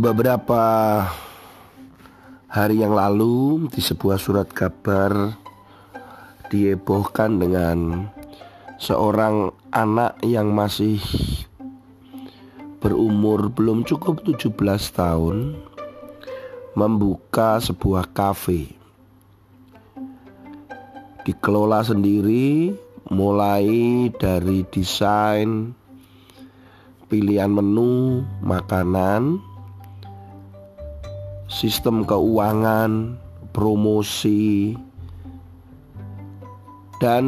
Beberapa hari yang lalu di sebuah surat kabar dihebohkan dengan seorang anak yang masih berumur belum cukup 17 tahun membuka sebuah kafe. Dikelola sendiri mulai dari desain pilihan menu makanan sistem keuangan promosi dan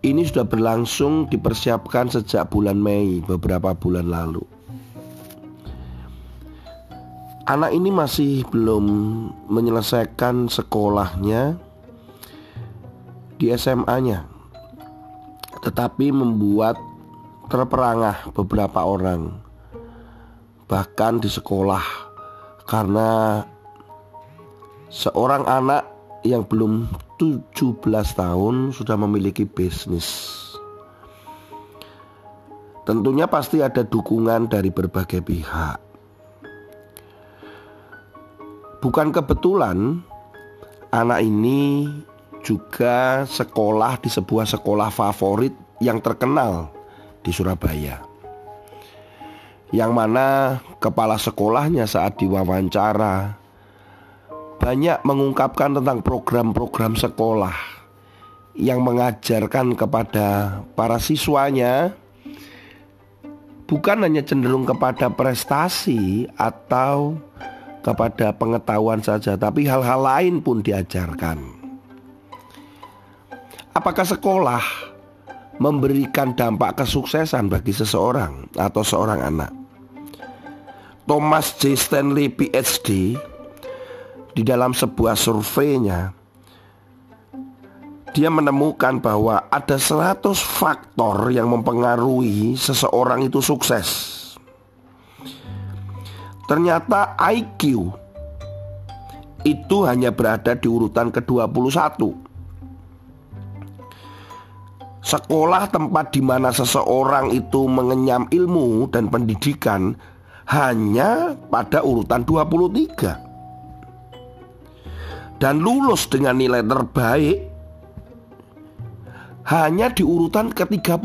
ini sudah berlangsung dipersiapkan sejak bulan Mei beberapa bulan lalu. Anak ini masih belum menyelesaikan sekolahnya di SMA-nya. Tetapi membuat terperangah beberapa orang bahkan di sekolah karena seorang anak yang belum 17 tahun sudah memiliki bisnis. Tentunya pasti ada dukungan dari berbagai pihak. Bukan kebetulan anak ini juga sekolah di sebuah sekolah favorit yang terkenal di Surabaya. Yang mana kepala sekolahnya saat diwawancara banyak mengungkapkan tentang program-program sekolah yang mengajarkan kepada para siswanya bukan hanya cenderung kepada prestasi atau kepada pengetahuan saja, tapi hal-hal lain pun diajarkan. Apakah sekolah memberikan dampak kesuksesan bagi seseorang atau seorang anak? Thomas J. Stanley PhD di dalam sebuah surveinya dia menemukan bahwa ada 100 faktor yang mempengaruhi seseorang itu sukses. Ternyata IQ itu hanya berada di urutan ke-21. Sekolah tempat di mana seseorang itu mengenyam ilmu dan pendidikan hanya pada urutan 23 dan lulus dengan nilai terbaik hanya di urutan ke-30.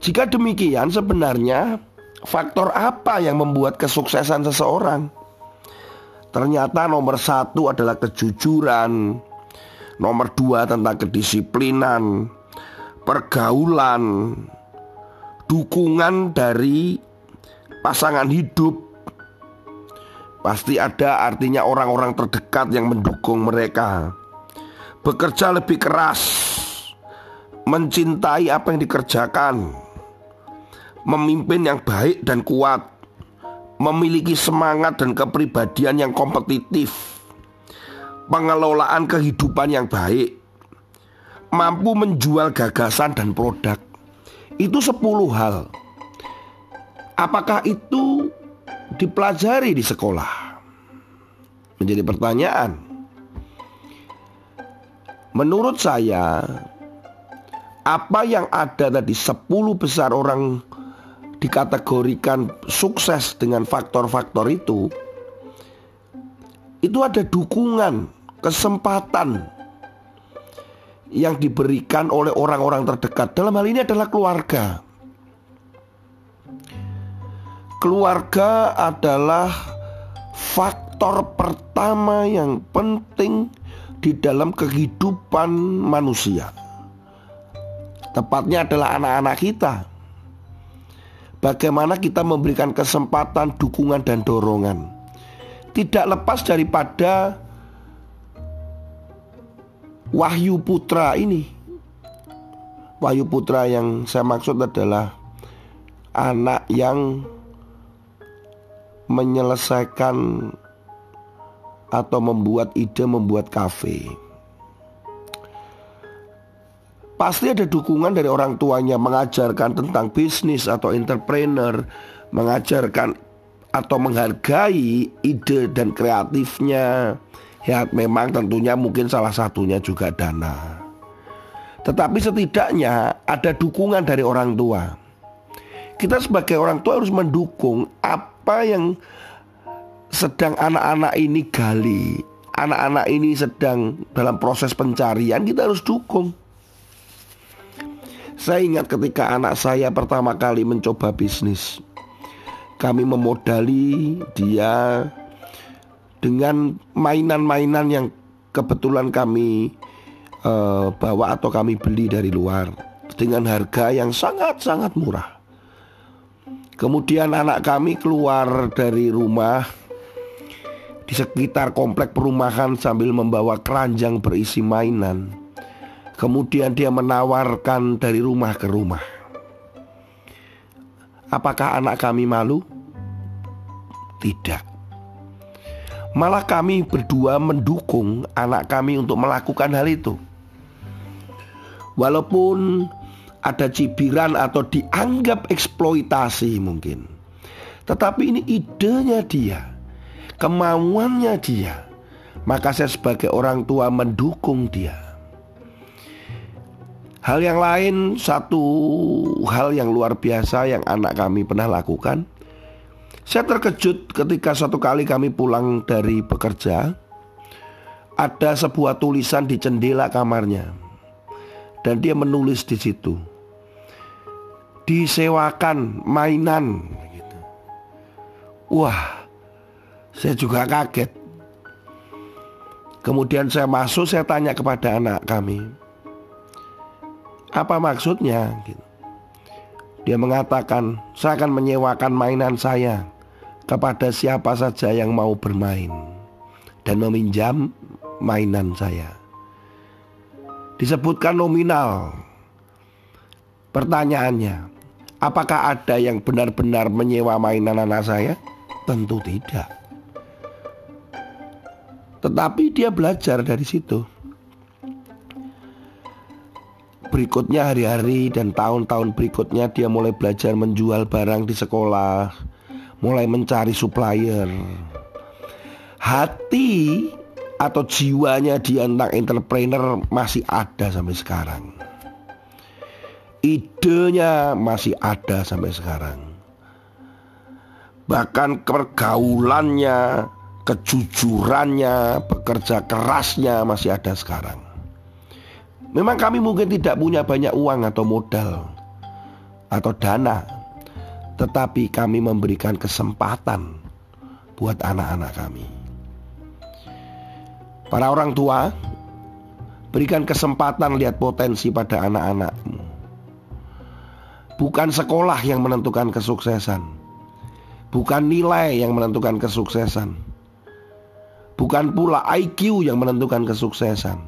Jika demikian sebenarnya faktor apa yang membuat kesuksesan seseorang? Ternyata nomor satu adalah kejujuran Nomor dua tentang kedisiplinan Pergaulan Dukungan dari pasangan hidup Pasti ada artinya orang-orang terdekat yang mendukung mereka. Bekerja lebih keras, mencintai apa yang dikerjakan, memimpin yang baik dan kuat, memiliki semangat dan kepribadian yang kompetitif, pengelolaan kehidupan yang baik, mampu menjual gagasan dan produk. Itu sepuluh hal. Apakah itu dipelajari di sekolah? Menjadi pertanyaan. Menurut saya, apa yang ada tadi 10 besar orang dikategorikan sukses dengan faktor-faktor itu, itu ada dukungan, kesempatan yang diberikan oleh orang-orang terdekat. Dalam hal ini adalah keluarga. Keluarga adalah faktor pertama yang penting di dalam kehidupan manusia. Tepatnya adalah anak-anak kita. Bagaimana kita memberikan kesempatan, dukungan, dan dorongan, tidak lepas daripada Wahyu Putra ini. Wahyu Putra yang saya maksud adalah anak yang menyelesaikan atau membuat ide membuat kafe. Pasti ada dukungan dari orang tuanya mengajarkan tentang bisnis atau entrepreneur, mengajarkan atau menghargai ide dan kreatifnya. Ya memang tentunya mungkin salah satunya juga dana. Tetapi setidaknya ada dukungan dari orang tua. kita sebagai orang tua harus mendukung apa yang sedang anak-anak ini gali. Anak-anak ini sedang dalam proses pencarian, kita harus dukung. Saya ingat ketika anak saya pertama kali mencoba bisnis. Kami memodali dia dengan mainan-mainan yang kebetulan kami uh, bawa atau kami beli dari luar dengan harga yang sangat-sangat murah. Kemudian anak kami keluar dari rumah di sekitar komplek perumahan sambil membawa keranjang berisi mainan. Kemudian dia menawarkan dari rumah ke rumah. Apakah anak kami malu? Tidak. Malah kami berdua mendukung anak kami untuk melakukan hal itu. Walaupun ada cibiran atau dianggap eksploitasi mungkin. Tetapi ini idenya dia, kemauannya dia. Maka saya sebagai orang tua mendukung dia. Hal yang lain, satu hal yang luar biasa yang anak kami pernah lakukan. Saya terkejut ketika suatu kali kami pulang dari bekerja. Ada sebuah tulisan di jendela kamarnya. Dan dia menulis di situ disewakan mainan gitu. Wah, saya juga kaget. Kemudian saya masuk, saya tanya kepada anak kami, apa maksudnya? Gitu. Dia mengatakan, saya akan menyewakan mainan saya kepada siapa saja yang mau bermain dan meminjam mainan saya. Disebutkan nominal. Pertanyaannya, Apakah ada yang benar-benar menyewa mainan anak saya? Tentu tidak. Tetapi dia belajar dari situ. Berikutnya hari-hari dan tahun-tahun berikutnya dia mulai belajar menjual barang di sekolah, mulai mencari supplier. Hati atau jiwanya dia tentang entrepreneur masih ada sampai sekarang idenya masih ada sampai sekarang. Bahkan pergaulannya, kejujurannya, bekerja kerasnya masih ada sekarang. Memang kami mungkin tidak punya banyak uang atau modal atau dana, tetapi kami memberikan kesempatan buat anak-anak kami. Para orang tua, berikan kesempatan lihat potensi pada anak-anakmu. Bukan sekolah yang menentukan kesuksesan. Bukan nilai yang menentukan kesuksesan. Bukan pula IQ yang menentukan kesuksesan.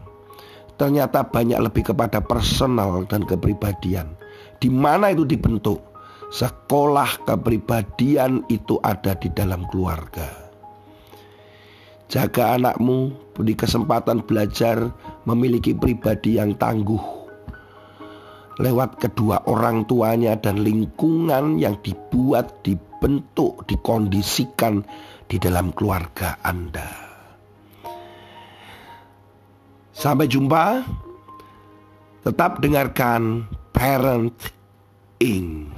Ternyata banyak lebih kepada personal dan kepribadian. Di mana itu dibentuk? Sekolah kepribadian itu ada di dalam keluarga. Jaga anakmu, beri kesempatan belajar memiliki pribadi yang tangguh lewat kedua orang tuanya dan lingkungan yang dibuat, dibentuk, dikondisikan di dalam keluarga Anda. Sampai jumpa. Tetap dengarkan Parent Ing.